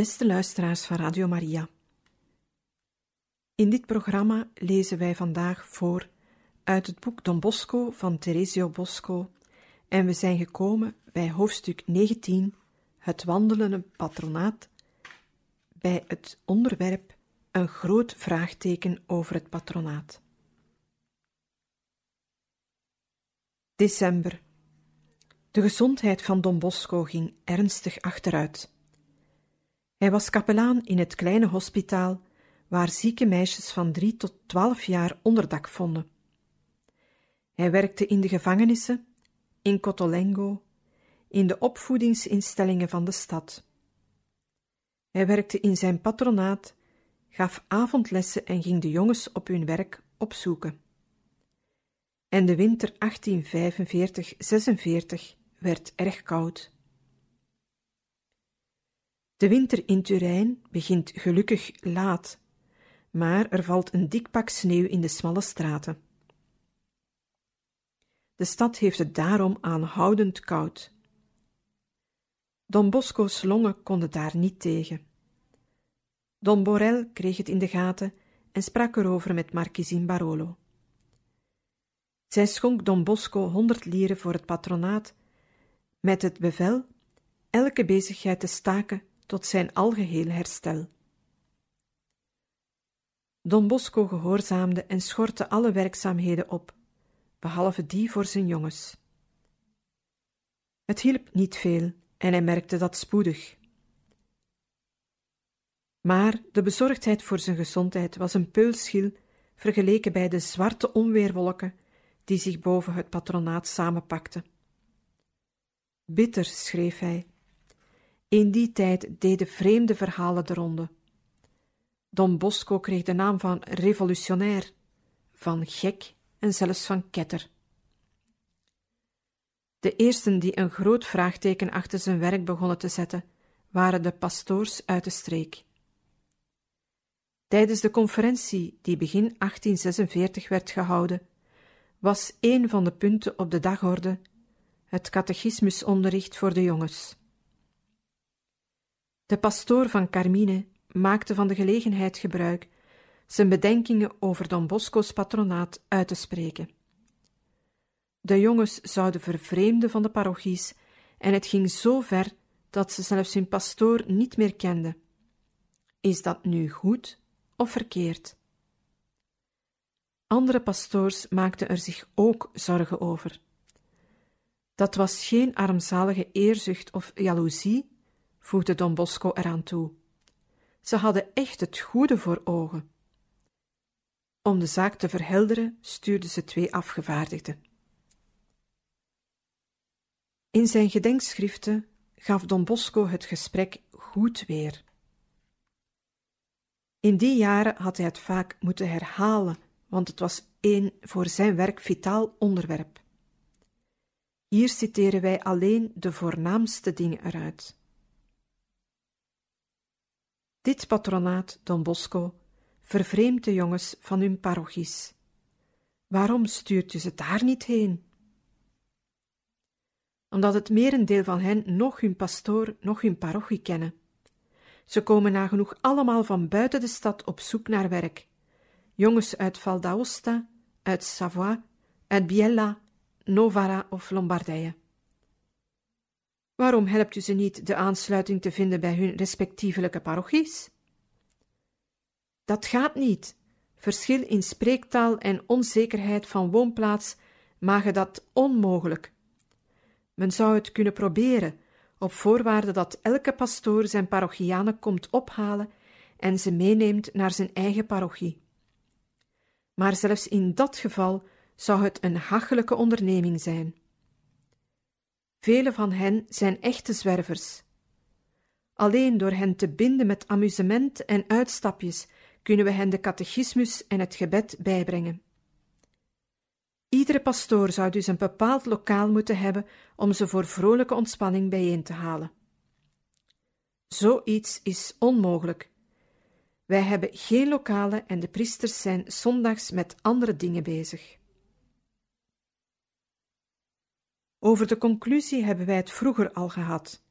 Beste luisteraars van Radio Maria. In dit programma lezen wij vandaag voor uit het boek Don Bosco van Teresio Bosco en we zijn gekomen bij hoofdstuk 19, het wandelende patronaat, bij het onderwerp een groot vraagteken over het patronaat. December. De gezondheid van Don Bosco ging ernstig achteruit. Hij was kapelaan in het kleine hospitaal waar zieke meisjes van drie tot twaalf jaar onderdak vonden. Hij werkte in de gevangenissen, in Cotolengo, in de opvoedingsinstellingen van de stad. Hij werkte in zijn patronaat, gaf avondlessen en ging de jongens op hun werk opzoeken. En de winter 1845-46 werd erg koud. De winter in Turijn begint gelukkig laat, maar er valt een dik pak sneeuw in de smalle straten. De stad heeft het daarom aanhoudend koud. Don Bosco's longen konden daar niet tegen. Don Borel kreeg het in de gaten en sprak erover met Marquisine Barolo. Zij schonk Don Bosco honderd lieren voor het patronaat, met het bevel elke bezigheid te staken tot zijn algeheel herstel. Don Bosco gehoorzaamde en schortte alle werkzaamheden op, behalve die voor zijn jongens. Het hielp niet veel en hij merkte dat spoedig. Maar de bezorgdheid voor zijn gezondheid was een peulschil vergeleken bij de zwarte onweerwolken die zich boven het patronaat samenpakten. Bitter, schreef hij, in die tijd deden vreemde verhalen de ronde. Don Bosco kreeg de naam van revolutionair, van gek en zelfs van ketter. De eersten die een groot vraagteken achter zijn werk begonnen te zetten, waren de pastoors uit de streek. Tijdens de conferentie die begin 1846 werd gehouden, was een van de punten op de dagorde het catechismusonderricht voor de jongens. De pastoor van Carmine maakte van de gelegenheid gebruik zijn bedenkingen over Don Bosco's patronaat uit te spreken. De jongens zouden vervreemden van de parochies en het ging zo ver dat ze zelfs hun pastoor niet meer kenden. Is dat nu goed of verkeerd? Andere pastoors maakten er zich ook zorgen over. Dat was geen armzalige eerzucht of jaloezie, voegde Don Bosco eraan toe. Ze hadden echt het goede voor ogen. Om de zaak te verhelderen stuurden ze twee afgevaardigden. In zijn gedenkschriften gaf Don Bosco het gesprek goed weer. In die jaren had hij het vaak moeten herhalen, want het was een voor zijn werk vitaal onderwerp. Hier citeren wij alleen de voornaamste dingen eruit. Dit patronaat, Don Bosco, vervreemdt de jongens van hun parochies. Waarom stuurt u ze daar niet heen? Omdat het merendeel van hen nog hun pastoor, nog hun parochie kennen. Ze komen nagenoeg allemaal van buiten de stad op zoek naar werk. Jongens uit Val d'Aosta, uit Savoie, uit Biella, Novara of Lombardije. Waarom helpt u ze niet de aansluiting te vinden bij hun respectievelijke parochies? Dat gaat niet. Verschil in spreektaal en onzekerheid van woonplaats maken dat onmogelijk. Men zou het kunnen proberen, op voorwaarde dat elke pastoor zijn parochianen komt ophalen en ze meeneemt naar zijn eigen parochie. Maar zelfs in dat geval zou het een hachelijke onderneming zijn. Vele van hen zijn echte zwervers. Alleen door hen te binden met amusement en uitstapjes kunnen we hen de catechismus en het gebed bijbrengen. Iedere pastoor zou dus een bepaald lokaal moeten hebben om ze voor vrolijke ontspanning bijeen te halen. Zoiets is onmogelijk. Wij hebben geen lokalen en de priesters zijn zondags met andere dingen bezig. Over de conclusie hebben wij het vroeger al gehad.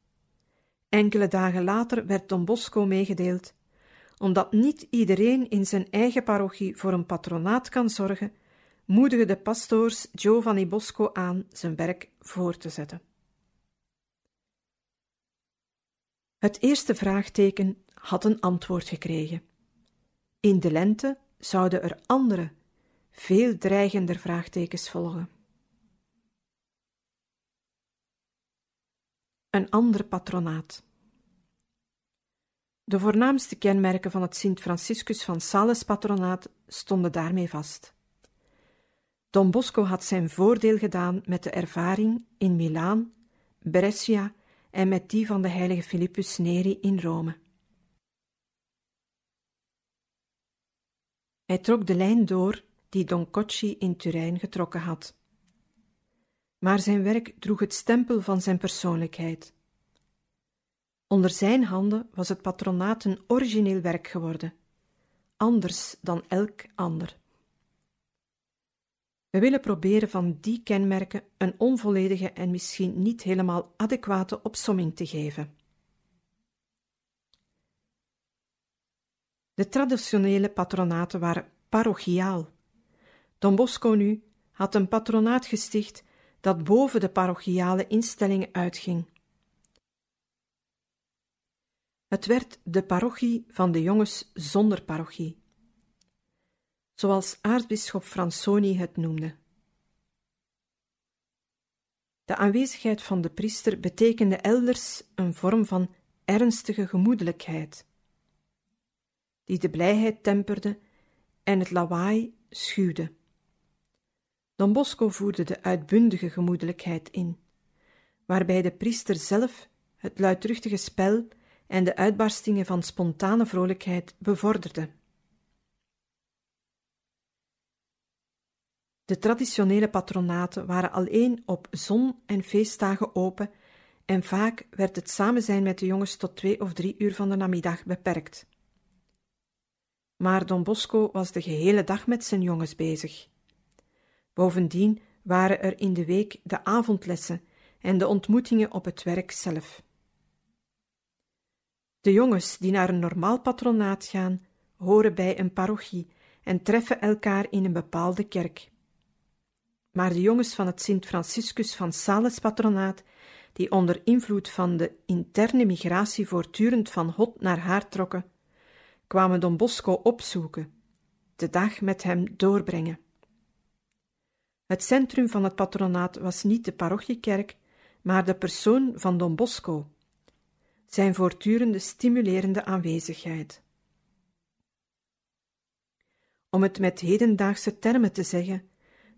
Enkele dagen later werd Don Bosco meegedeeld omdat niet iedereen in zijn eigen parochie voor een patronaat kan zorgen, moedigen de pastoors Giovanni Bosco aan zijn werk voor te zetten. Het eerste vraagteken had een antwoord gekregen. In de lente zouden er andere, veel dreigender vraagtekens volgen. Een ander patronaat. De voornaamste kenmerken van het Sint Franciscus van Sales patronaat stonden daarmee vast. Don Bosco had zijn voordeel gedaan met de ervaring in Milaan, Brescia en met die van de heilige Philippus Neri in Rome. Hij trok de lijn door die Don Cocci in Turijn getrokken had. Maar zijn werk droeg het stempel van zijn persoonlijkheid. Onder zijn handen was het patronaat een origineel werk geworden, anders dan elk ander. We willen proberen van die kenmerken een onvolledige en misschien niet helemaal adequate opsomming te geven. De traditionele patronaten waren parochiaal. Don Bosco nu had een patronaat gesticht dat boven de parochiale instellingen uitging. Het werd de parochie van de jongens zonder parochie, zoals aartsbisschop Fransoni het noemde. De aanwezigheid van de priester betekende elders een vorm van ernstige gemoedelijkheid, die de blijheid temperde en het lawaai schuwde. Don Bosco voerde de uitbundige gemoedelijkheid in, waarbij de priester zelf het luidruchtige spel en de uitbarstingen van spontane vrolijkheid bevorderde. De traditionele patronaten waren alleen op zon- en feestdagen open en vaak werd het samenzijn met de jongens tot twee of drie uur van de namiddag beperkt. Maar Don Bosco was de gehele dag met zijn jongens bezig. Bovendien waren er in de week de avondlessen en de ontmoetingen op het werk zelf. De jongens die naar een normaal patronaat gaan, horen bij een parochie en treffen elkaar in een bepaalde kerk. Maar de jongens van het Sint Franciscus van Sales patronaat, die onder invloed van de interne migratie voortdurend van hot naar haar trokken, kwamen Don Bosco opzoeken, de dag met hem doorbrengen. Het centrum van het patronaat was niet de parochiekerk, maar de persoon van Don Bosco, zijn voortdurende stimulerende aanwezigheid. Om het met hedendaagse termen te zeggen,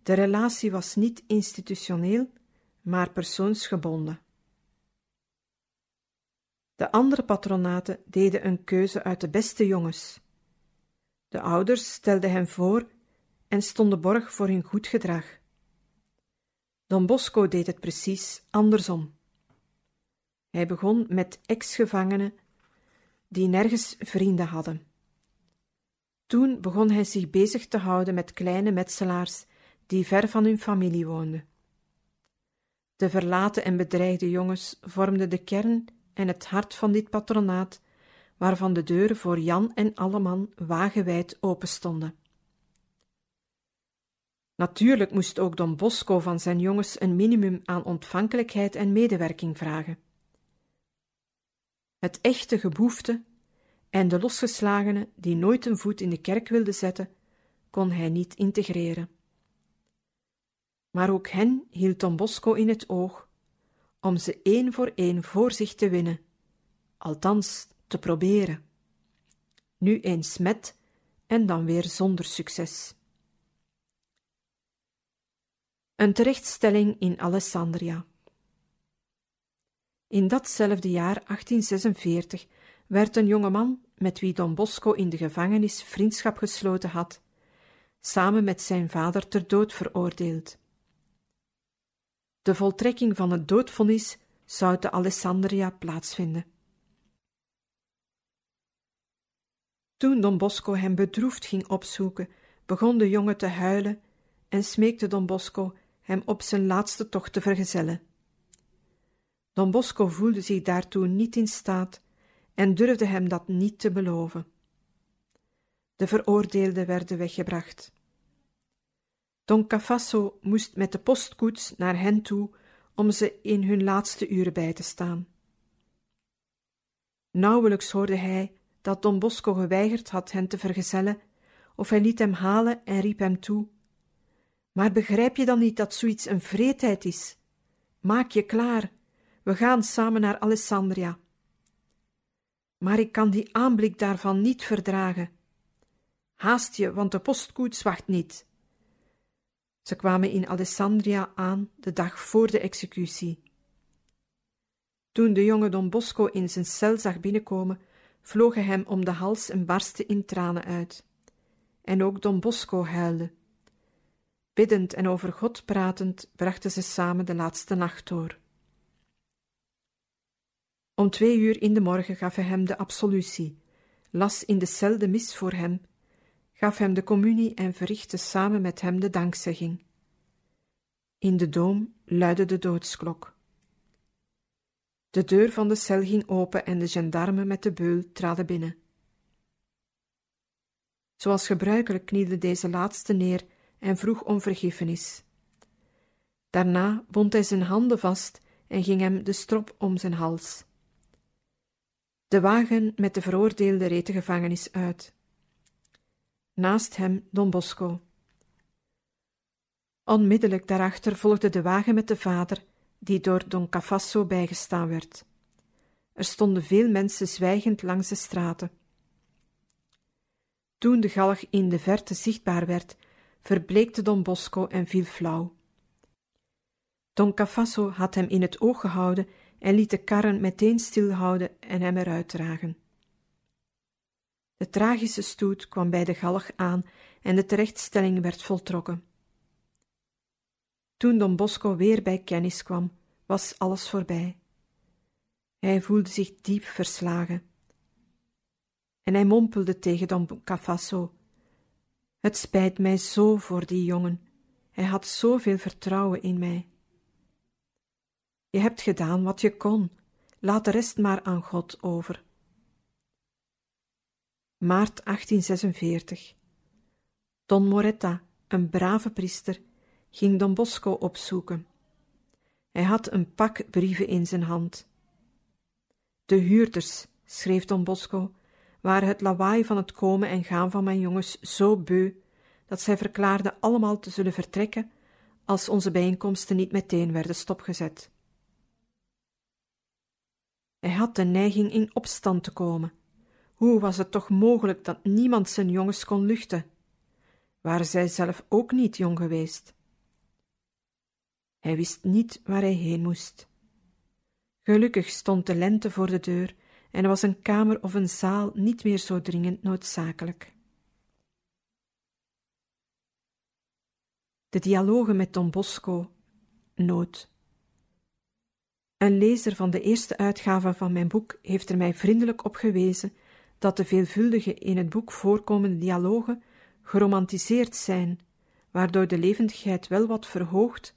de relatie was niet institutioneel, maar persoonsgebonden. De andere patronaten deden een keuze uit de beste jongens. De ouders stelden hen voor en stonden borg voor hun goed gedrag. Don Bosco deed het precies andersom. Hij begon met ex-gevangenen die nergens vrienden hadden. Toen begon hij zich bezig te houden met kleine metselaars die ver van hun familie woonden. De verlaten en bedreigde jongens vormden de kern en het hart van dit patronaat, waarvan de deuren voor Jan en Alleman wagenwijd openstonden. Natuurlijk moest ook Don Bosco van zijn jongens een minimum aan ontvankelijkheid en medewerking vragen het echte geboefte en de losgeslagene die nooit een voet in de kerk wilde zetten, kon hij niet integreren. Maar ook hen hield Don Bosco in het oog, om ze één voor één voor zich te winnen, althans te proberen. Nu eens met en dan weer zonder succes. Een terechtstelling in Alessandria. In datzelfde jaar 1846 werd een jonge man met wie Don Bosco in de gevangenis vriendschap gesloten had, samen met zijn vader ter dood veroordeeld. De voltrekking van het doodvonnis zou te Alessandria plaatsvinden. Toen Don Bosco hem bedroefd ging opzoeken, begon de jongen te huilen en smeekte Don Bosco hem op zijn laatste tocht te vergezellen. Don Bosco voelde zich daartoe niet in staat en durfde hem dat niet te beloven. De veroordeelden werden weggebracht. Don Cafasso moest met de postkoets naar hen toe om ze in hun laatste uren bij te staan. Nauwelijks hoorde hij dat Don Bosco geweigerd had hen te vergezellen, of hij liet hem halen en riep hem toe: Maar begrijp je dan niet dat zoiets een vreedheid is? Maak je klaar, we gaan samen naar Alessandria. Maar ik kan die aanblik daarvan niet verdragen. Haast je, want de postkoets wacht niet. Ze kwamen in Alessandria aan de dag voor de executie. Toen de jonge Don Bosco in zijn cel zag binnenkomen, vlogen hem om de hals en barstte in tranen uit. En ook Don Bosco huilde. Biddend en over God pratend brachten ze samen de laatste nacht door. Om twee uur in de morgen gaf hij hem de absolutie, las in de cel de mis voor hem, gaf hem de communie en verrichtte samen met hem de dankzegging. In de doom luidde de doodsklok. De deur van de cel ging open en de gendarme met de beul traden binnen. Zoals gebruikelijk knielde deze laatste neer en vroeg om vergiffenis. Daarna bond hij zijn handen vast en ging hem de strop om zijn hals. De wagen met de veroordeelde reed de gevangenis uit. Naast hem Don Bosco. Onmiddellijk daarachter volgde de wagen met de vader, die door Don Cafasso bijgestaan werd. Er stonden veel mensen zwijgend langs de straten. Toen de galg in de verte zichtbaar werd, verbleekte Don Bosco en viel flauw. Don Cafasso had hem in het oog gehouden en liet de karren meteen stilhouden en hem eruit dragen. De tragische stoet kwam bij de galg aan en de terechtstelling werd voltrokken. Toen Don Bosco weer bij kennis kwam, was alles voorbij. Hij voelde zich diep verslagen. En hij mompelde tegen Don Cafasso: Het spijt mij zo voor die jongen. Hij had zoveel vertrouwen in mij. Je hebt gedaan wat je kon. Laat de rest maar aan God over. Maart 1846. Don Moretta, een brave priester, ging Don Bosco opzoeken. Hij had een pak brieven in zijn hand. De huurders, schreef Don Bosco, waren het lawaai van het komen en gaan van mijn jongens zo beu dat zij verklaarden allemaal te zullen vertrekken als onze bijeenkomsten niet meteen werden stopgezet. Hij had de neiging in opstand te komen. Hoe was het toch mogelijk dat niemand zijn jongens kon luchten? Waren zij zelf ook niet jong geweest? Hij wist niet waar hij heen moest. Gelukkig stond de lente voor de deur en was een kamer of een zaal niet meer zo dringend noodzakelijk. De dialogen met Don Bosco, nood. Een lezer van de eerste uitgave van mijn boek heeft er mij vriendelijk op gewezen dat de veelvuldige in het boek voorkomende dialogen geromantiseerd zijn, waardoor de levendigheid wel wat verhoogt,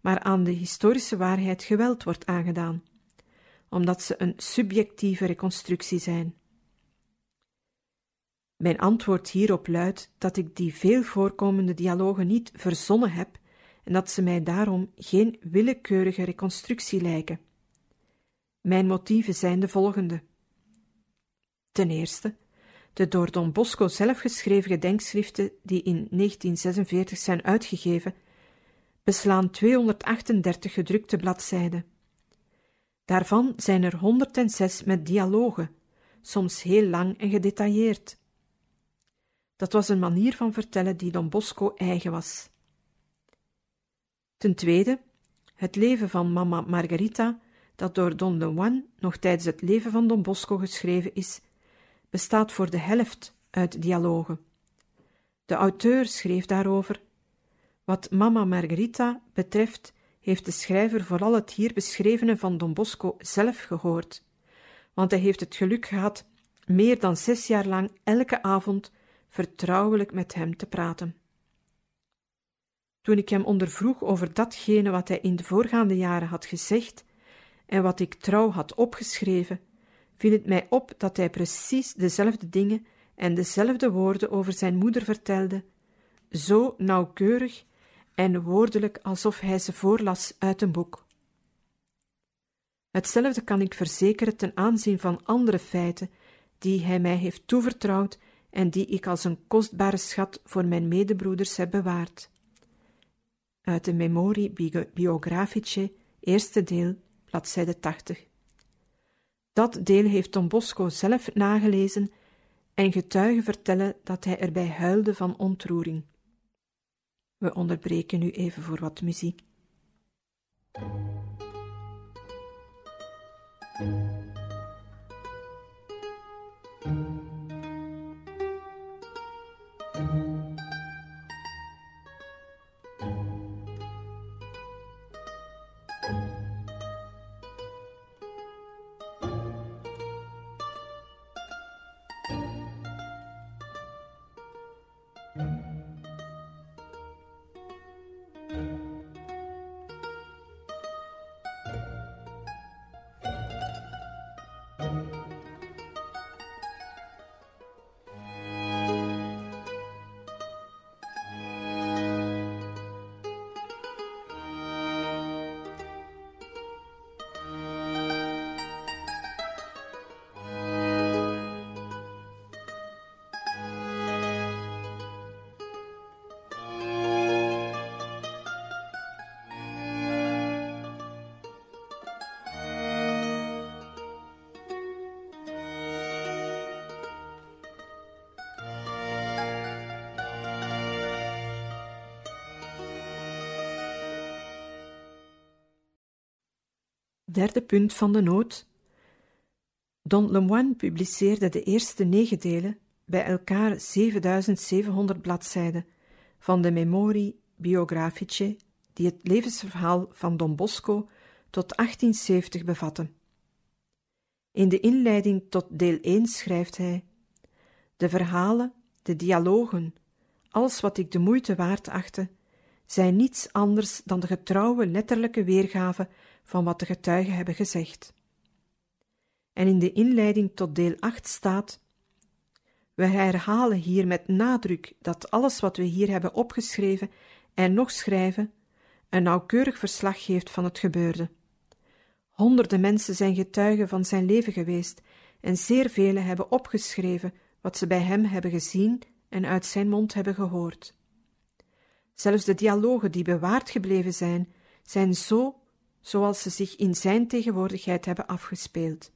maar aan de historische waarheid geweld wordt aangedaan, omdat ze een subjectieve reconstructie zijn. Mijn antwoord hierop luidt dat ik die veel voorkomende dialogen niet verzonnen heb en dat ze mij daarom geen willekeurige reconstructie lijken. Mijn motieven zijn de volgende. Ten eerste, de door Don Bosco zelf geschreven gedenkschriften die in 1946 zijn uitgegeven, beslaan 238 gedrukte bladzijden. Daarvan zijn er 106 met dialogen, soms heel lang en gedetailleerd. Dat was een manier van vertellen die Don Bosco eigen was. Ten tweede, het leven van mama Margarita, dat door Don Lemoine nog tijdens het leven van Don Bosco geschreven is, bestaat voor de helft uit dialogen. De auteur schreef daarover: Wat mama Margarita betreft, heeft de schrijver vooral het hier beschrevene van Don Bosco zelf gehoord, want hij heeft het geluk gehad meer dan zes jaar lang elke avond vertrouwelijk met hem te praten. Toen ik hem ondervroeg over datgene wat hij in de voorgaande jaren had gezegd en wat ik trouw had opgeschreven, viel het mij op dat hij precies dezelfde dingen en dezelfde woorden over zijn moeder vertelde, zo nauwkeurig en woordelijk alsof hij ze voorlas uit een boek. Hetzelfde kan ik verzekeren ten aanzien van andere feiten die hij mij heeft toevertrouwd en die ik als een kostbare schat voor mijn medebroeders heb bewaard. Uit de Memorie Biografice, eerste deel, bladzijde 80. Dat deel heeft Don Bosco zelf nagelezen en getuigen vertellen dat hij erbij huilde van ontroering. We onderbreken nu even voor wat muziek. Derde punt van de noot. Don Lemoine publiceerde de eerste negen delen, bij elkaar 7700 bladzijden, van de Memorie Biografice, die het levensverhaal van Don Bosco tot 1870 bevatten. In de inleiding tot deel 1 schrijft hij: De verhalen, de dialogen, alles wat ik de moeite waard achtte, zijn niets anders dan de getrouwe letterlijke weergave van wat de getuigen hebben gezegd. En in de inleiding tot deel 8 staat: We herhalen hier met nadruk dat alles wat we hier hebben opgeschreven en nog schrijven, een nauwkeurig verslag geeft van het gebeurde. Honderden mensen zijn getuigen van zijn leven geweest, en zeer velen hebben opgeschreven wat ze bij hem hebben gezien en uit zijn mond hebben gehoord. Zelfs de dialogen die bewaard gebleven zijn, zijn zo zoals ze zich in zijn tegenwoordigheid hebben afgespeeld.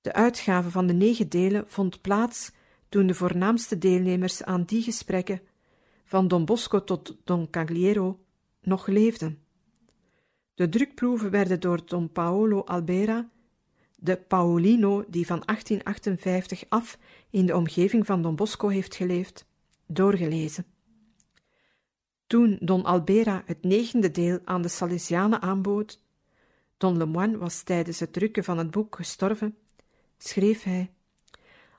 De uitgave van de negen delen vond plaats toen de voornaamste deelnemers aan die gesprekken, van Don Bosco tot Don Cagliero, nog leefden. De drukproeven werden door Don Paolo Albera, de Paolino die van 1858 af in de omgeving van Don Bosco heeft geleefd, doorgelezen. Toen Don Albera het negende deel aan de Salesianen aanbood, Don Lemoine was tijdens het drukken van het boek gestorven, schreef hij: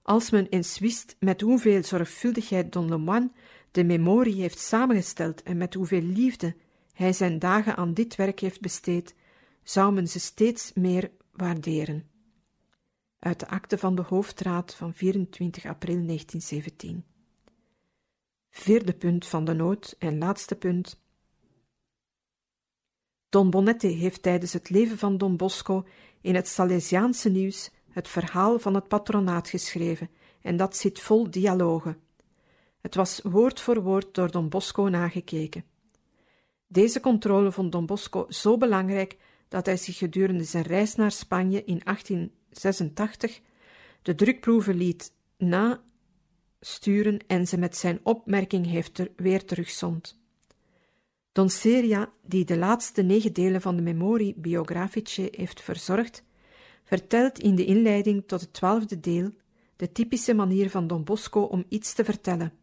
Als men eens wist met hoeveel zorgvuldigheid Don Lemoine de memorie heeft samengesteld en met hoeveel liefde hij zijn dagen aan dit werk heeft besteed, zou men ze steeds meer waarderen. Uit de akte van de hoofdraad van 24 april 1917. Vierde punt van de noot en laatste punt. Don Bonetti heeft tijdens het leven van Don Bosco in het Salesiaanse nieuws het verhaal van het patronaat geschreven, en dat zit vol dialogen. Het was woord voor woord door Don Bosco nagekeken. Deze controle vond Don Bosco zo belangrijk dat hij zich gedurende zijn reis naar Spanje in 1886 de drukproeven liet na sturen en ze met zijn opmerking heeft er weer terugzond. Don Seria, die de laatste negen delen van de Memorie Biografice heeft verzorgd, vertelt in de inleiding tot het twaalfde deel de typische manier van Don Bosco om iets te vertellen.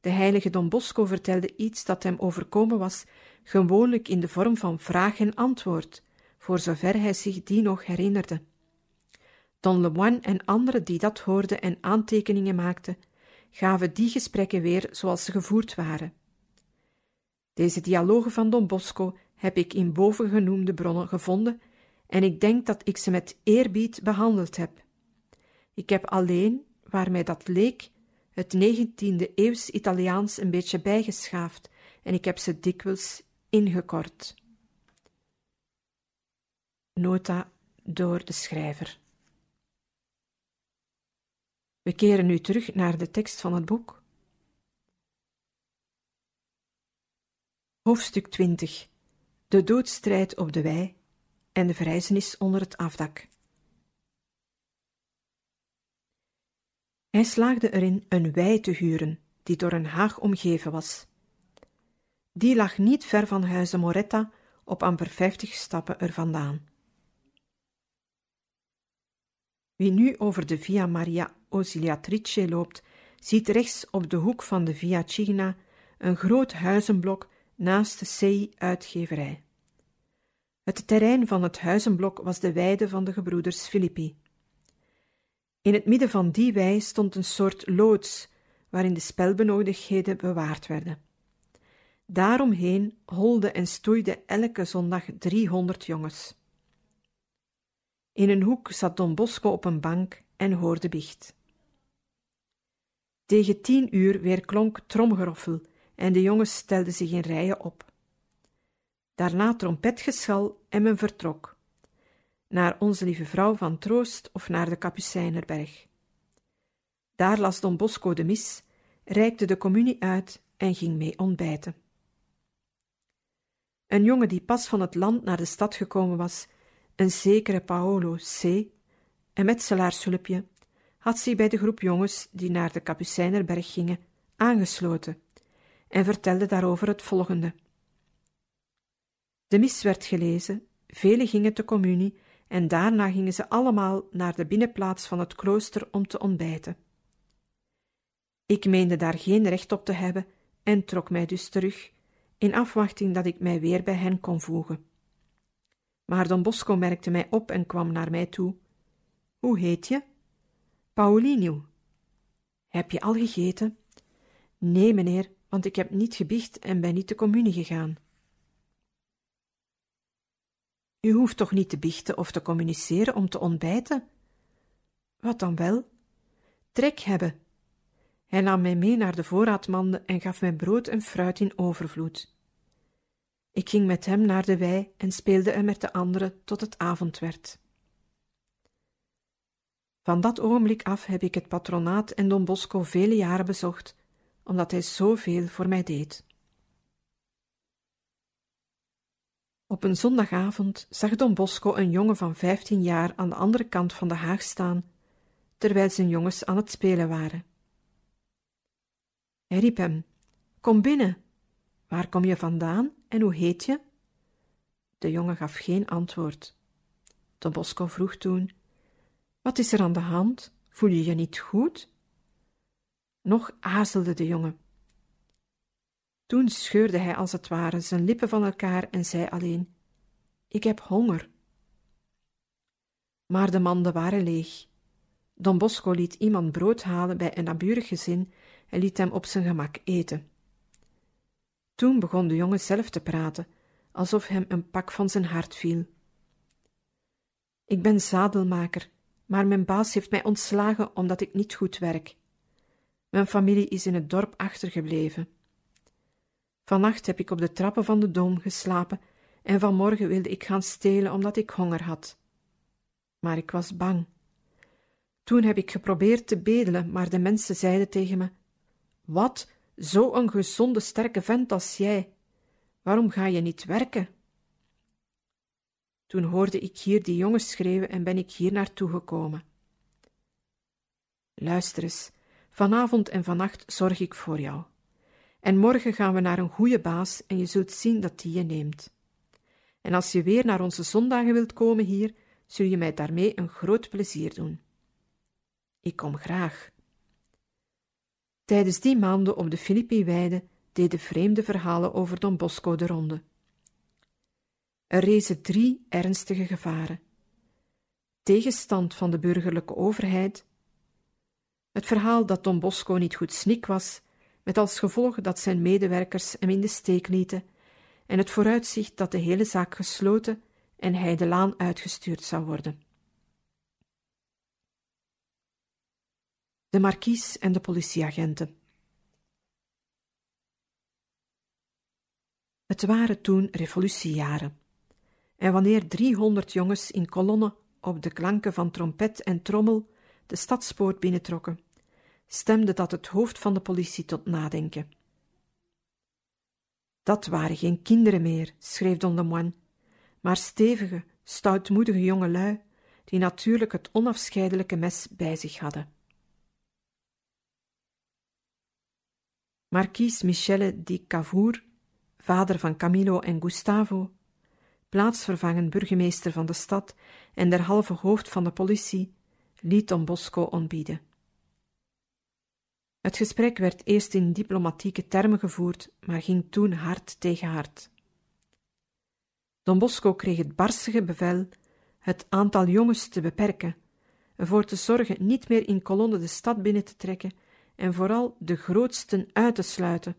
De heilige Don Bosco vertelde iets dat hem overkomen was, gewoonlijk in de vorm van vraag en antwoord, voor zover hij zich die nog herinnerde. Don Lemoine en anderen die dat hoorden en aantekeningen maakten, gaven die gesprekken weer zoals ze gevoerd waren. Deze dialogen van Don Bosco heb ik in bovengenoemde bronnen gevonden en ik denk dat ik ze met eerbied behandeld heb. Ik heb alleen, waar mij dat leek, het 19e eeuws Italiaans een beetje bijgeschaafd en ik heb ze dikwijls ingekort. Nota door de schrijver. We keren nu terug naar de tekst van het boek. Hoofdstuk 20 De doodstrijd op de wei en de verrijzenis onder het afdak. Hij slaagde erin een wei te huren, die door een haag omgeven was. Die lag niet ver van huizen Moretta, op amper vijftig stappen er vandaan. Wie nu over de Via Maria Ausiliatrice loopt, ziet rechts op de hoek van de Via Cigna een groot huizenblok naast de CI-uitgeverij. Het terrein van het huizenblok was de weide van de gebroeders Filippi. In het midden van die wei stond een soort loods, waarin de spelbenodigdheden bewaard werden. Daaromheen holde en stoeide elke zondag driehonderd jongens. In een hoek zat Don Bosco op een bank en hoorde biecht. Tegen tien uur weer klonk tromgeroffel en de jongens stelden zich in rijen op. Daarna trompetgeschal en men vertrok. Naar Onze Lieve Vrouw van Troost of naar de Kapucijnerberg. Daar las Don Bosco de mis, reikte de communie uit en ging mee ontbijten. Een jongen die pas van het land naar de stad gekomen was, een zekere Paolo C., een metselaarshulpje, had zich bij de groep jongens die naar de Kapucijnerberg gingen aangesloten en vertelde daarover het volgende. De mis werd gelezen, velen gingen te communie en daarna gingen ze allemaal naar de binnenplaats van het klooster om te ontbijten. Ik meende daar geen recht op te hebben en trok mij dus terug, in afwachting dat ik mij weer bij hen kon voegen. Maar Don Bosco merkte mij op en kwam naar mij toe. Hoe heet je? Paulinho. Heb je al gegeten? Nee, meneer, want ik heb niet gebiecht en ben niet de communie gegaan. U hoeft toch niet te biechten of te communiceren om te ontbijten? Wat dan wel? Trek hebben. Hij nam mij mee naar de voorraadmanden en gaf mij brood en fruit in overvloed. Ik ging met hem naar de wei en speelde er met de anderen tot het avond werd. Van dat ogenblik af heb ik het patronaat en Don Bosco vele jaren bezocht, omdat hij zoveel voor mij deed. Op een zondagavond zag Don Bosco een jongen van vijftien jaar aan de andere kant van de haag staan, terwijl zijn jongens aan het spelen waren. Hij riep hem: Kom binnen. Waar kom je vandaan en hoe heet je? De jongen gaf geen antwoord. Don Bosco vroeg toen: Wat is er aan de hand? Voel je je niet goed? Nog aarzelde de jongen. Toen scheurde hij als het ware zijn lippen van elkaar en zei alleen: Ik heb honger. Maar de manden waren leeg. Don Bosco liet iemand brood halen bij een naburig gezin en liet hem op zijn gemak eten. Toen begon de jongen zelf te praten, alsof hem een pak van zijn hart viel. Ik ben zadelmaker, maar mijn baas heeft mij ontslagen omdat ik niet goed werk. Mijn familie is in het dorp achtergebleven. Vannacht heb ik op de trappen van de dom geslapen en vanmorgen wilde ik gaan stelen omdat ik honger had. Maar ik was bang. Toen heb ik geprobeerd te bedelen, maar de mensen zeiden tegen me: Wat, zo een gezonde, sterke vent als jij, waarom ga je niet werken? Toen hoorde ik hier die jongens schreeuwen en ben ik hier naartoe gekomen. Luister eens, vanavond en vannacht zorg ik voor jou. En morgen gaan we naar een goede baas en je zult zien dat die je neemt. En als je weer naar onze zondagen wilt komen hier, zul je mij daarmee een groot plezier doen. Ik kom graag. Tijdens die maanden op de Filippi-weide deden vreemde verhalen over Don Bosco de ronde. Er rezen drie ernstige gevaren: tegenstand van de burgerlijke overheid, het verhaal dat Don Bosco niet goed snik was, met als gevolg dat zijn medewerkers hem in de steek lieten, en het vooruitzicht dat de hele zaak gesloten en hij de laan uitgestuurd zou worden. De markies en de politieagenten. Het waren toen revolutiejaren. En wanneer driehonderd jongens in kolonnen op de klanken van trompet en trommel de stadspoort binnentrokken, stemde dat het hoofd van de politie tot nadenken. Dat waren geen kinderen meer, schreef Don de Moine, maar stevige, stoutmoedige jongelui, die natuurlijk het onafscheidelijke mes bij zich hadden. Marquis Michele di Cavour, vader van Camilo en Gustavo, plaatsvervangend burgemeester van de stad en derhalve hoofd van de politie, liet Don Bosco ontbieden. Het gesprek werd eerst in diplomatieke termen gevoerd, maar ging toen hard tegen hard. Don Bosco kreeg het barstige bevel het aantal jongens te beperken, ervoor te zorgen niet meer in kolonnen de stad binnen te trekken en vooral de grootsten uit te sluiten,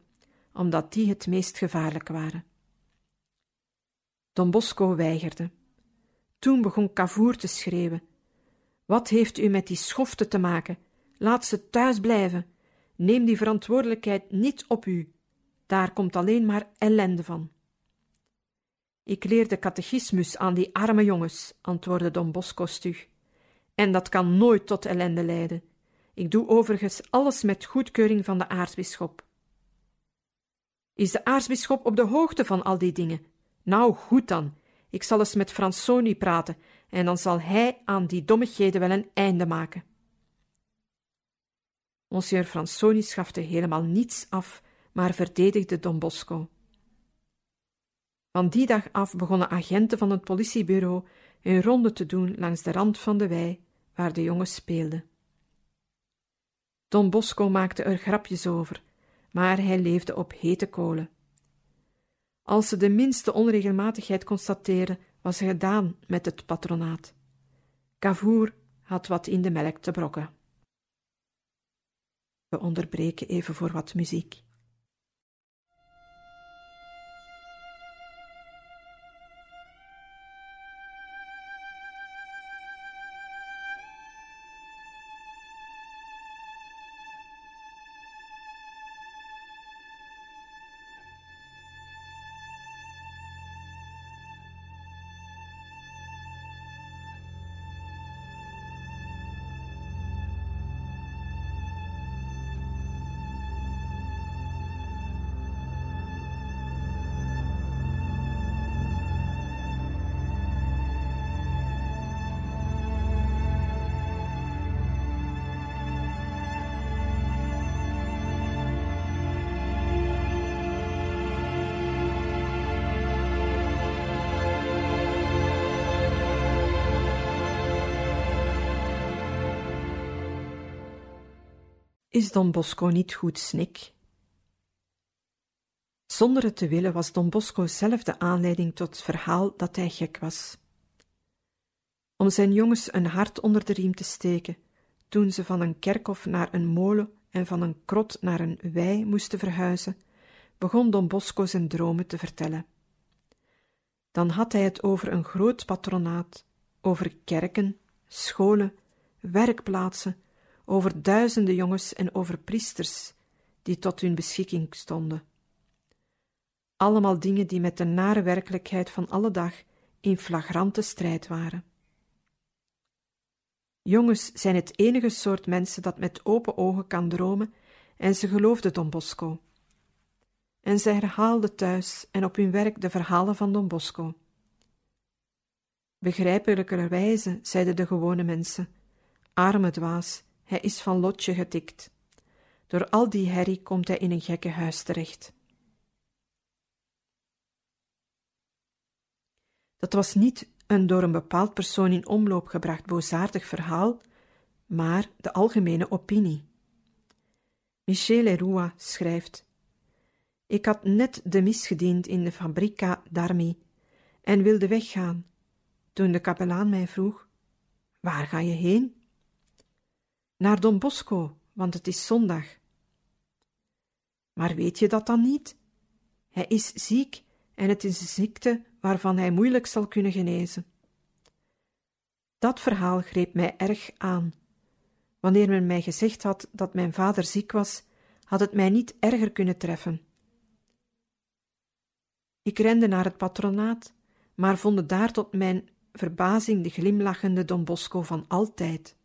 omdat die het meest gevaarlijk waren. Don Bosco weigerde. Toen begon Cavour te schreeuwen: Wat heeft u met die schoften te maken? Laat ze thuis blijven. Neem die verantwoordelijkheid niet op u. Daar komt alleen maar ellende van. Ik leer de catechismus aan die arme jongens, antwoordde Don Bosco stug. En dat kan nooit tot ellende leiden. Ik doe overigens alles met goedkeuring van de aartsbisschop. Is de aartsbisschop op de hoogte van al die dingen? Nou, goed dan. Ik zal eens met Fransoni praten en dan zal hij aan die dommigheden wel een einde maken. Monsieur Fransoni schafte helemaal niets af, maar verdedigde Don Bosco. Van die dag af begonnen agenten van het politiebureau hun ronde te doen langs de rand van de wei waar de jongens speelden. Don Bosco maakte er grapjes over, maar hij leefde op hete kolen. Als ze de minste onregelmatigheid constateerden, was er gedaan met het patronaat. Cavour had wat in de melk te brokken. We onderbreken even voor wat muziek. Is Don Bosco niet goed snik? Zonder het te willen was Don Bosco zelf de aanleiding tot het verhaal dat hij gek was. Om zijn jongens een hart onder de riem te steken, toen ze van een kerkhof naar een molen en van een krot naar een wei moesten verhuizen, begon Don Bosco zijn dromen te vertellen. Dan had hij het over een groot patronaat, over kerken, scholen, werkplaatsen, over duizenden jongens en over priesters die tot hun beschikking stonden. Allemaal dingen die met de nare werkelijkheid van alle dag in flagrante strijd waren. Jongens zijn het enige soort mensen dat met open ogen kan dromen, en ze geloofden Don Bosco. En zij herhaalden thuis en op hun werk de verhalen van Don Bosco. Begrijpelijkerwijze, zeiden de gewone mensen, arme dwaas, hij is van lotje getikt. Door al die herrie komt hij in een gekke huis terecht. Dat was niet een door een bepaald persoon in omloop gebracht boosaardig verhaal, maar de algemene opinie. Michel Leroy schrijft: Ik had net de mis gediend in de Fabrica d'Army en wilde weggaan, toen de kapelaan mij vroeg: Waar ga je heen? Naar Don Bosco, want het is zondag. Maar weet je dat dan niet? Hij is ziek en het is een ziekte waarvan hij moeilijk zal kunnen genezen. Dat verhaal greep mij erg aan. Wanneer men mij gezegd had dat mijn vader ziek was, had het mij niet erger kunnen treffen. Ik rende naar het patronaat, maar vond daar tot mijn verbazing de glimlachende Don Bosco van altijd.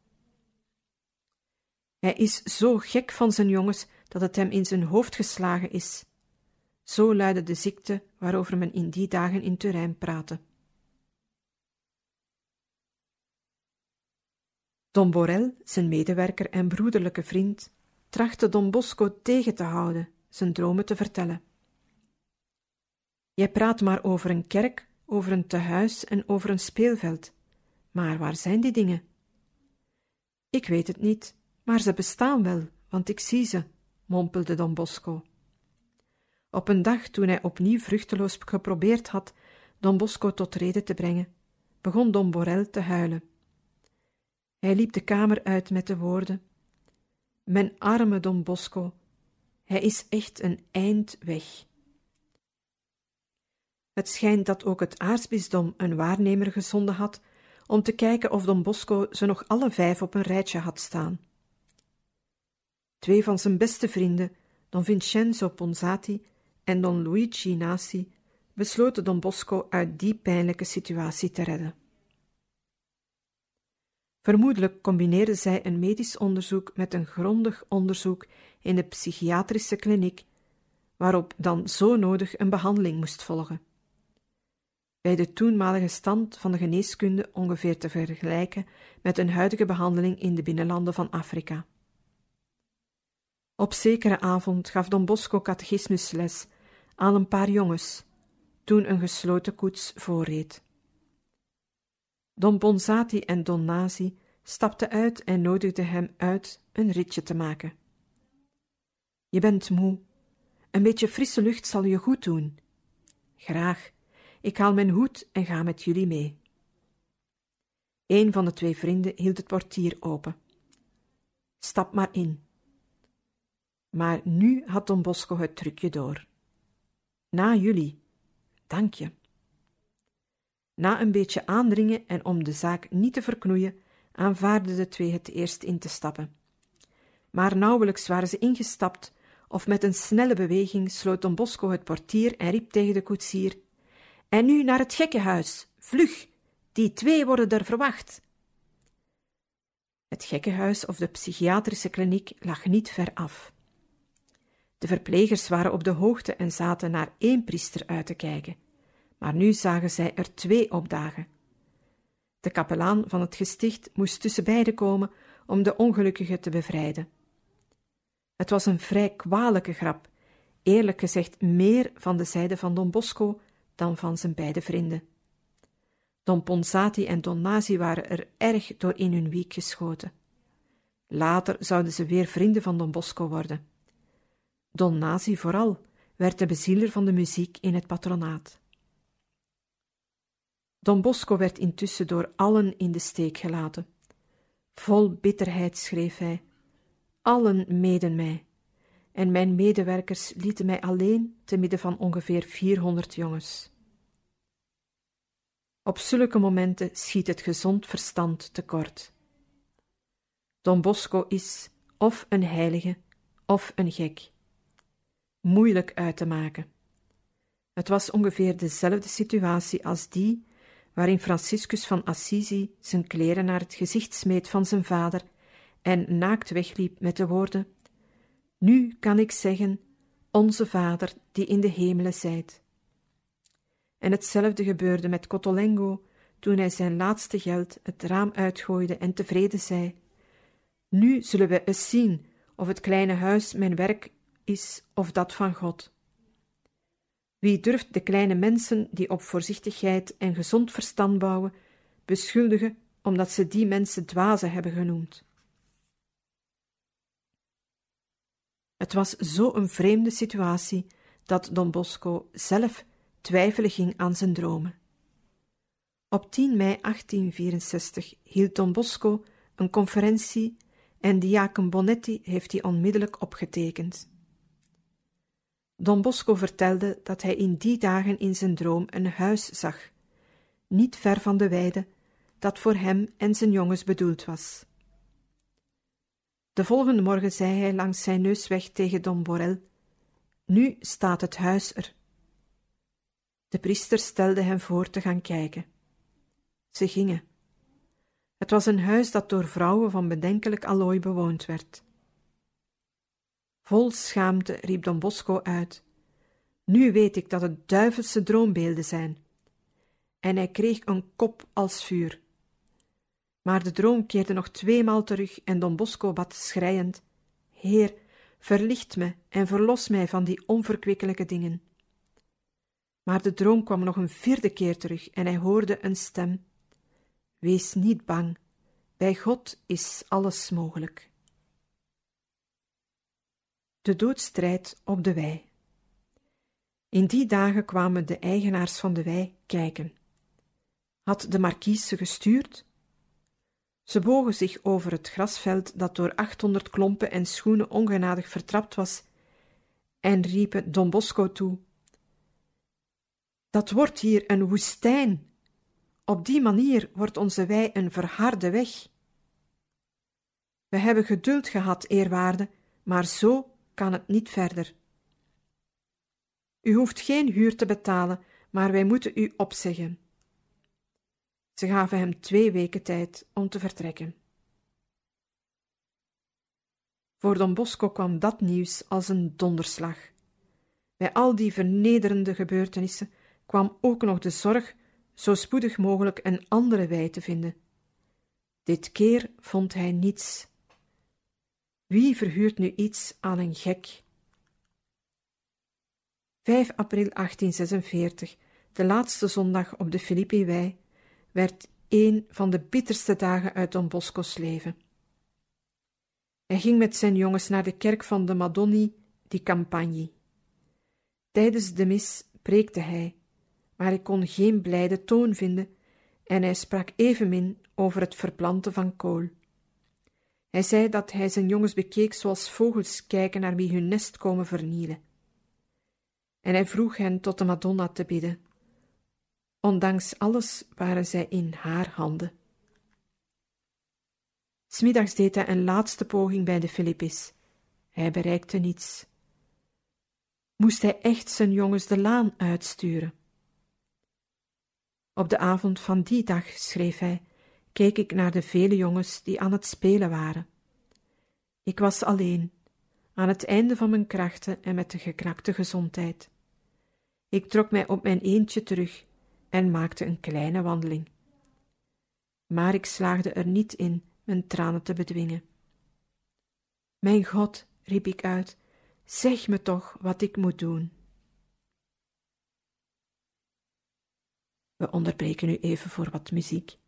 Hij is zo gek van zijn jongens dat het hem in zijn hoofd geslagen is. Zo luidde de ziekte waarover men in die dagen in Turijn praatte. Don Borel, zijn medewerker en broederlijke vriend, trachtte Don Bosco tegen te houden, zijn dromen te vertellen. Jij praat maar over een kerk, over een tehuis en over een speelveld. Maar waar zijn die dingen? Ik weet het niet, maar ze bestaan wel, want ik zie ze, mompelde Don Bosco. Op een dag toen hij opnieuw vruchteloos geprobeerd had Don Bosco tot reden te brengen, begon Don Borel te huilen. Hij liep de kamer uit met de woorden: Mijn arme Don Bosco, hij is echt een eind weg. Het schijnt dat ook het aartsbisdom een waarnemer gezonden had om te kijken of Don Bosco ze nog alle vijf op een rijtje had staan. Twee van zijn beste vrienden, Don Vincenzo Ponzati en Don Luigi Nasi, besloten Don Bosco uit die pijnlijke situatie te redden. Vermoedelijk combineerden zij een medisch onderzoek met een grondig onderzoek in de psychiatrische kliniek, waarop dan zo nodig een behandeling moest volgen. Bij de toenmalige stand van de geneeskunde ongeveer te vergelijken met een huidige behandeling in de binnenlanden van Afrika. Op zekere avond gaf Don Bosco catechismusles aan een paar jongens, toen een gesloten koets voorreed. Don Bonzati en Don Nazi stapten uit en nodigden hem uit een ritje te maken. Je bent moe. Een beetje frisse lucht zal je goed doen. Graag. Ik haal mijn hoed en ga met jullie mee. Een van de twee vrienden hield het portier open. Stap maar in. Maar nu had Don Bosco het trucje door. Na jullie. Dank je. Na een beetje aandringen en om de zaak niet te verknoeien, aanvaarden de twee het eerst in te stappen. Maar nauwelijks waren ze ingestapt, of met een snelle beweging sloot Don Bosco het portier en riep tegen de koetsier: En nu naar het gekkenhuis, vlug! Die twee worden er verwacht. Het gekkenhuis of de psychiatrische kliniek lag niet ver af. De verplegers waren op de hoogte en zaten naar één priester uit te kijken, maar nu zagen zij er twee opdagen. De kapelaan van het gesticht moest tussen beiden komen om de ongelukkige te bevrijden. Het was een vrij kwalijke grap, eerlijk gezegd meer van de zijde van Don Bosco dan van zijn beide vrienden. Don Ponsati en Don Nazi waren er erg door in hun wiek geschoten. Later zouden ze weer vrienden van Don Bosco worden. Don Nazi vooral werd de bezieler van de muziek in het patronaat. Don Bosco werd intussen door allen in de steek gelaten. Vol bitterheid schreef hij: Allen meden mij, en mijn medewerkers lieten mij alleen te midden van ongeveer 400 jongens. Op zulke momenten schiet het gezond verstand tekort. Don Bosco is of een heilige of een gek. Moeilijk uit te maken. Het was ongeveer dezelfde situatie als die waarin Franciscus van Assisi zijn kleren naar het gezicht smeet van zijn vader en naakt wegliep met de woorden: Nu kan ik zeggen, onze Vader die in de hemelen zijt. En hetzelfde gebeurde met Cotolengo toen hij zijn laatste geld het raam uitgooide en tevreden zei: Nu zullen we eens zien of het kleine huis mijn werk is of dat van God. Wie durft de kleine mensen die op voorzichtigheid en gezond verstand bouwen, beschuldigen omdat ze die mensen dwazen hebben genoemd? Het was zo een vreemde situatie dat Don Bosco zelf twijfelen ging aan zijn dromen. Op 10 mei 1864 hield Don Bosco een conferentie en diaken Bonetti heeft die onmiddellijk opgetekend. Don Bosco vertelde dat hij in die dagen in zijn droom een huis zag, niet ver van de weide, dat voor hem en zijn jongens bedoeld was. De volgende morgen zei hij langs zijn neus weg tegen Don Borel: Nu staat het huis er. De priester stelde hem voor te gaan kijken. Ze gingen. Het was een huis dat door vrouwen van bedenkelijk allooi bewoond werd. Vol schaamte riep Don Bosco uit: Nu weet ik dat het duivelse droombeelden zijn. En hij kreeg een kop als vuur. Maar de droom keerde nog tweemaal terug en Don Bosco bad schreiend: Heer, verlicht me en verlos mij van die onverkwikkelijke dingen. Maar de droom kwam nog een vierde keer terug en hij hoorde een stem: Wees niet bang, bij God is alles mogelijk. De doodstrijd op de wei. In die dagen kwamen de eigenaars van de wei kijken. Had de markies ze gestuurd? Ze bogen zich over het grasveld dat door achthonderd klompen en schoenen ongenadig vertrapt was en riepen Don Bosco toe: Dat wordt hier een woestijn. Op die manier wordt onze wei een verharde weg. We hebben geduld gehad, eerwaarde, maar zo kan het niet verder. U hoeft geen huur te betalen, maar wij moeten u opzeggen. Ze gaven hem twee weken tijd om te vertrekken. Voor Don Bosco kwam dat nieuws als een donderslag. Bij al die vernederende gebeurtenissen kwam ook nog de zorg zo spoedig mogelijk een andere wei te vinden. Dit keer vond hij niets. Wie verhuurt nu iets aan een gek? 5 april 1846, de laatste zondag op de Filippi-wei, werd een van de bitterste dagen uit Don Bosco's leven. Hij ging met zijn jongens naar de kerk van de Madonni di Campagni. Tijdens de mis preekte hij, maar hij kon geen blijde toon vinden en hij sprak evenmin over het verplanten van kool. Hij zei dat hij zijn jongens bekeek zoals vogels kijken naar wie hun nest komen vernielen. En hij vroeg hen tot de Madonna te bidden. Ondanks alles waren zij in haar handen. Smiddags deed hij een laatste poging bij de Filippis. Hij bereikte niets. Moest hij echt zijn jongens de laan uitsturen? Op de avond van die dag, schreef hij, keek ik naar de vele jongens die aan het spelen waren. Ik was alleen, aan het einde van mijn krachten en met de geknakte gezondheid. Ik trok mij op mijn eentje terug en maakte een kleine wandeling. Maar ik slaagde er niet in mijn tranen te bedwingen. Mijn God, riep ik uit, zeg me toch wat ik moet doen. We onderbreken nu even voor wat muziek.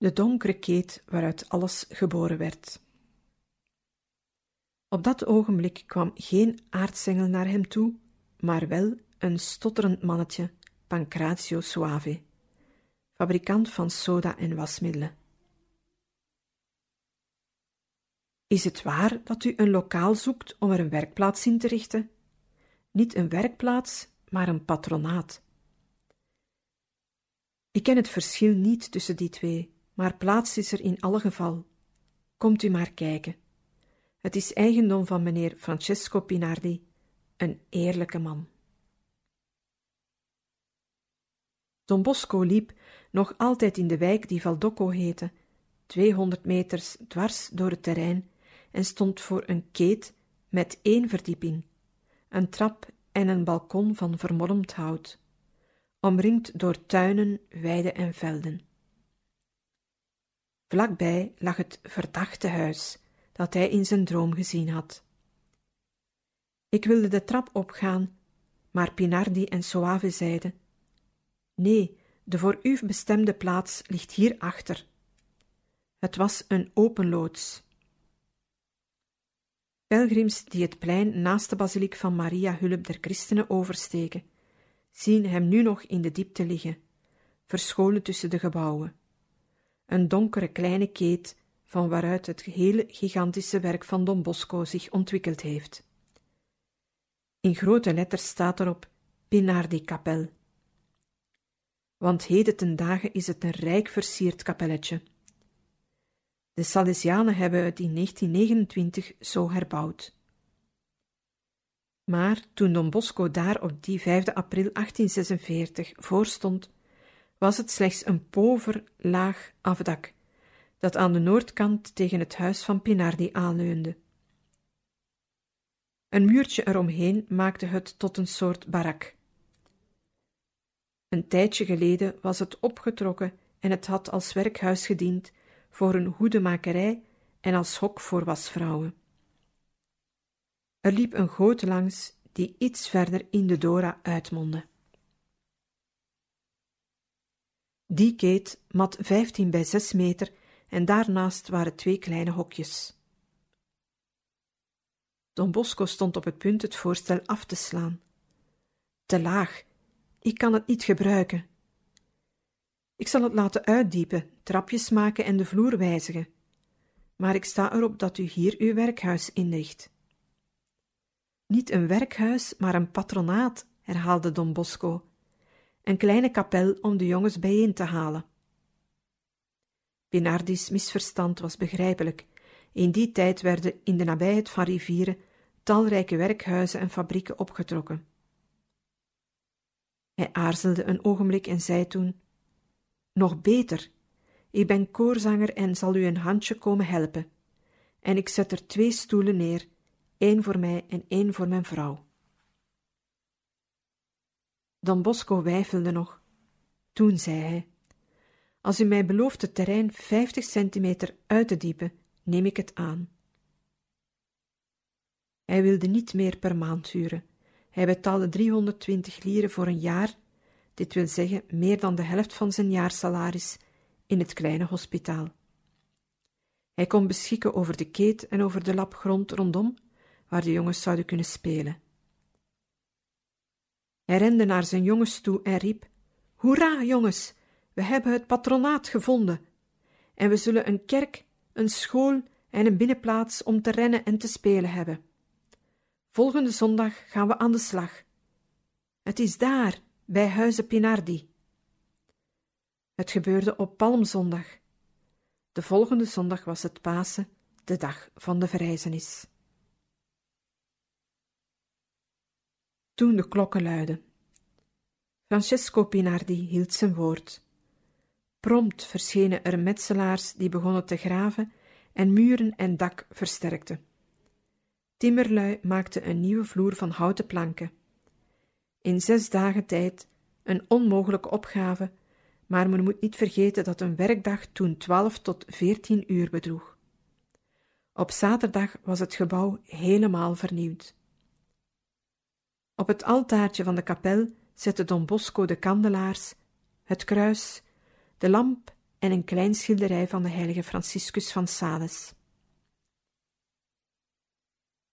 De donkere keet waaruit alles geboren werd. Op dat ogenblik kwam geen aartsengel naar hem toe, maar wel een stotterend mannetje, Pancrazio Soave, fabrikant van soda en wasmiddelen. Is het waar dat u een lokaal zoekt om er een werkplaats in te richten? Niet een werkplaats, maar een patronaat. Ik ken het verschil niet tussen die twee, maar plaats is er in alle geval. Komt u maar kijken. Het is eigendom van meneer Francesco Pinardi, een eerlijke man. Don Bosco liep, nog altijd in de wijk die Valdocco heette, 200 meters dwars door het terrein en stond voor een keet met één verdieping, een trap en een balkon van vermolmd hout, omringd door tuinen, weiden en velden. Vlakbij lag het verdachte huis dat hij in zijn droom gezien had. Ik wilde de trap opgaan, maar Pinardi en Soave zeiden: Nee, de voor u bestemde plaats ligt hier achter. Het was een open loods. Pelgrims die het plein naast de basiliek van Maria Hulp der Christenen oversteken, zien hem nu nog in de diepte liggen, verscholen tussen de gebouwen. Een donkere kleine keet van waaruit het gehele gigantische werk van Don Bosco zich ontwikkeld heeft. In grote letters staat erop Pinardi Kapel. Want heden ten dagen is het een rijk versierd kapelletje. De Salesianen hebben het in 1929 zo herbouwd. Maar toen Don Bosco daar op die 5 april 1846 voorstond, was het slechts een pover, laag afdak, dat aan de noordkant tegen het huis van Pinardi aanleunde. Een muurtje eromheen maakte het tot een soort barak. Een tijdje geleden was het opgetrokken en het had als werkhuis gediend voor een hoedemakerij en als hok voor wasvrouwen. Er liep een goot langs die iets verder in de Dora uitmondde. Die keet mat vijftien bij zes meter en daarnaast waren twee kleine hokjes. Don Bosco stond op het punt het voorstel af te slaan. Te laag, ik kan het niet gebruiken. Ik zal het laten uitdiepen, trapjes maken en de vloer wijzigen. Maar ik sta erop dat u hier uw werkhuis inricht. Niet een werkhuis, maar een patronaat, herhaalde Don Bosco. Een kleine kapel om de jongens bijeen te halen. Pinardi's misverstand was begrijpelijk. In die tijd werden in de nabijheid van rivieren talrijke werkhuizen en fabrieken opgetrokken. Hij aarzelde een ogenblik en zei toen: Nog beter, ik ben koorzanger en zal u een handje komen helpen. En ik zet er twee stoelen neer, één voor mij en één voor mijn vrouw. Don Bosco weifelde nog. Toen zei hij: Als u mij belooft het terrein vijftig centimeter uit te diepen, neem ik het aan. Hij wilde niet meer per maand huren. Hij betaalde 320 lieren voor een jaar, dit wil zeggen meer dan de helft van zijn jaarsalaris, in het kleine hospitaal. Hij kon beschikken over de keet en over de lap grond rondom, waar de jongens zouden kunnen spelen. Hij rende naar zijn jongens toe en riep: Hoera, jongens, we hebben het patronaat gevonden. En we zullen een kerk, een school en een binnenplaats om te rennen en te spelen hebben. Volgende zondag gaan we aan de slag. Het is daar, bij Huize Pinardi. Het gebeurde op Palmzondag. De volgende zondag was het Pasen, de dag van de verrijzenis. Toen de klokken luidden. Francesco Pinardi hield zijn woord. Prompt verschenen er metselaars die begonnen te graven en muren en dak versterkten. Timmerlui maakten een nieuwe vloer van houten planken. In zes dagen tijd een onmogelijke opgave, maar men moet niet vergeten dat een werkdag toen twaalf tot veertien uur bedroeg. Op zaterdag was het gebouw helemaal vernieuwd. Op het altaartje van de kapel zette Don Bosco de kandelaars, het kruis, de lamp en een klein schilderij van de heilige Franciscus van Sales.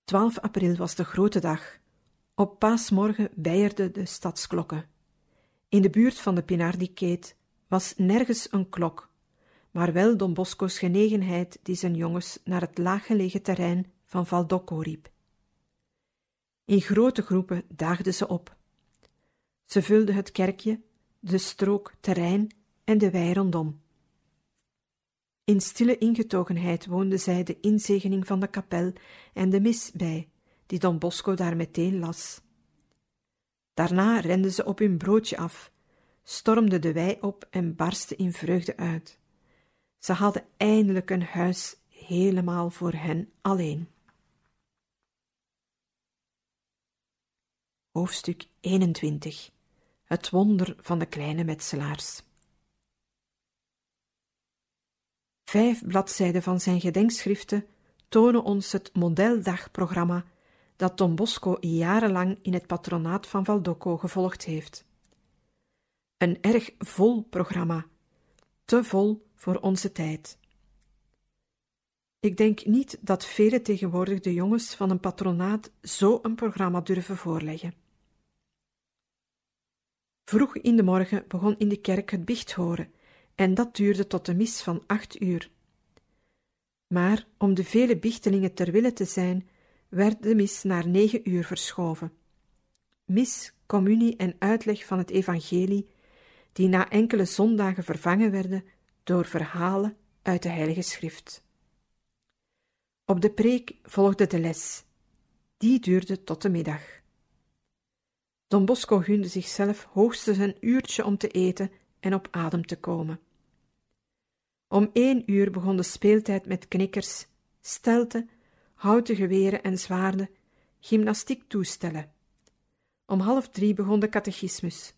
12 april was de grote dag. Op paasmorgen beierden de stadsklokken. In de buurt van de Pinardikeet was nergens een klok, maar wel Don Bosco's genegenheid die zijn jongens naar het laaggelegen terrein van Valdocco riep. In grote groepen daagden ze op. Ze vulden het kerkje, de strook terrein en de wei rondom. In stille ingetogenheid woonden zij de inzegening van de kapel en de mis bij, die Don Bosco daar meteen las. Daarna renden ze op hun broodje af, stormden de wei op en barsten in vreugde uit. Ze hadden eindelijk een huis helemaal voor hen alleen. Hoofdstuk 21 Het wonder van de kleine metselaars. Vijf bladzijden van zijn gedenkschriften tonen ons het modeldagprogramma dat Don Bosco jarenlang in het patronaat van Valdocco gevolgd heeft. Een erg vol programma, te vol voor onze tijd. Ik denk niet dat vele tegenwoordig de jongens van een patronaat zo een programma durven voorleggen. Vroeg in de morgen begon in de kerk het bicht horen, en dat duurde tot de mis van acht uur. Maar om de vele bichtelingen ter wille te zijn, werd de mis naar negen uur verschoven. Mis, communie en uitleg van het evangelie, die na enkele zondagen vervangen werden door verhalen uit de Heilige Schrift. Op de preek volgde de les. Die duurde tot de middag. Don Bosco gunde zichzelf hoogstens een uurtje om te eten en op adem te komen. Om één uur begon de speeltijd met knikkers, stelten, houten geweren en zwaarden, gymnastiek toestellen. Om half drie begon de catechismus.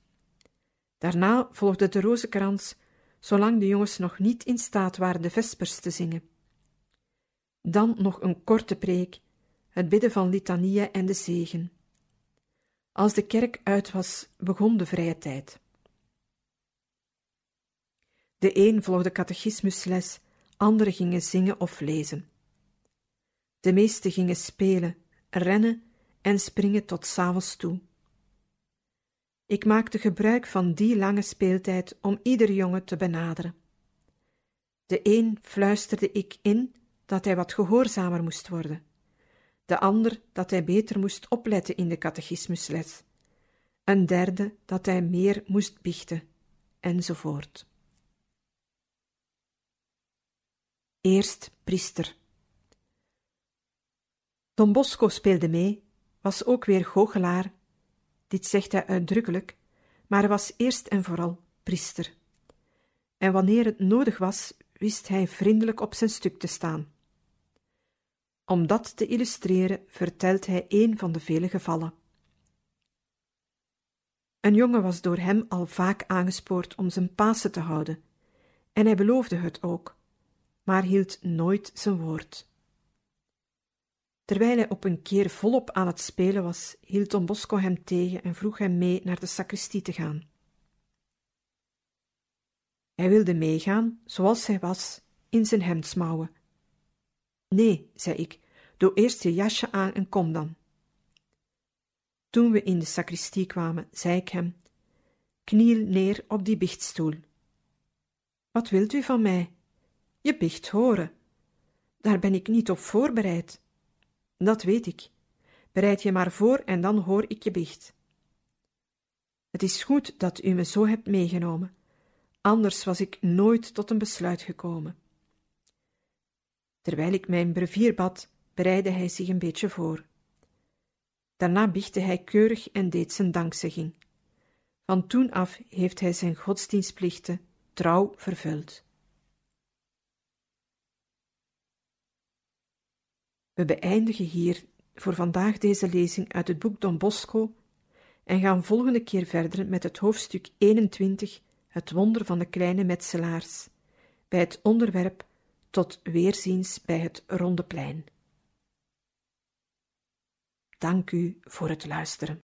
Daarna volgde de rozenkrans, zolang de jongens nog niet in staat waren de vespers te zingen. Dan nog een korte preek, het bidden van litania en de zegen. Als de kerk uit was, begon de vrije tijd. De een volgde catechismusles, anderen gingen zingen of lezen. De meesten gingen spelen, rennen en springen tot s'avonds toe. Ik maakte gebruik van die lange speeltijd om ieder jongen te benaderen. De een fluisterde ik in dat hij wat gehoorzamer moest worden, de ander dat hij beter moest opletten in de catechismusles, een derde dat hij meer moest biechten, enzovoort. Eerst priester. Don Bosco speelde mee, was ook weer goochelaar. Dit zegt hij uitdrukkelijk, maar was eerst en vooral priester. En wanneer het nodig was, wist hij vriendelijk op zijn stuk te staan. Om dat te illustreren vertelt hij een van de vele gevallen. Een jongen was door hem al vaak aangespoord om zijn Pasen te houden, en hij beloofde het ook maar hield nooit zijn woord. Terwijl hij op een keer volop aan het spelen was, hield Don Bosco hem tegen en vroeg hem mee naar de sacristie te gaan. Hij wilde meegaan, zoals hij was, in zijn hemdsmouwen. Nee, zei ik, doe eerst je jasje aan en kom dan. Toen we in de sacristie kwamen, zei ik hem: Kniel neer op die biechtstoel. Wat wilt u van mij? Je biecht horen. Daar ben ik niet op voorbereid. Dat weet ik. Bereid je maar voor en dan hoor ik je biecht. Het is goed dat u me zo hebt meegenomen, anders was ik nooit tot een besluit gekomen. Terwijl ik mijn brevier bad, bereidde hij zich een beetje voor. Daarna biechtte hij keurig en deed zijn dankzegging. Van toen af heeft hij zijn godsdienstplichten trouw vervuld. We beëindigen hier voor vandaag deze lezing uit het boek Don Bosco en gaan volgende keer verder met het hoofdstuk 21, het wonder van de kleine metselaars, bij het onderwerp tot weerziens bij het Ronde Plein. Dank u voor het luisteren.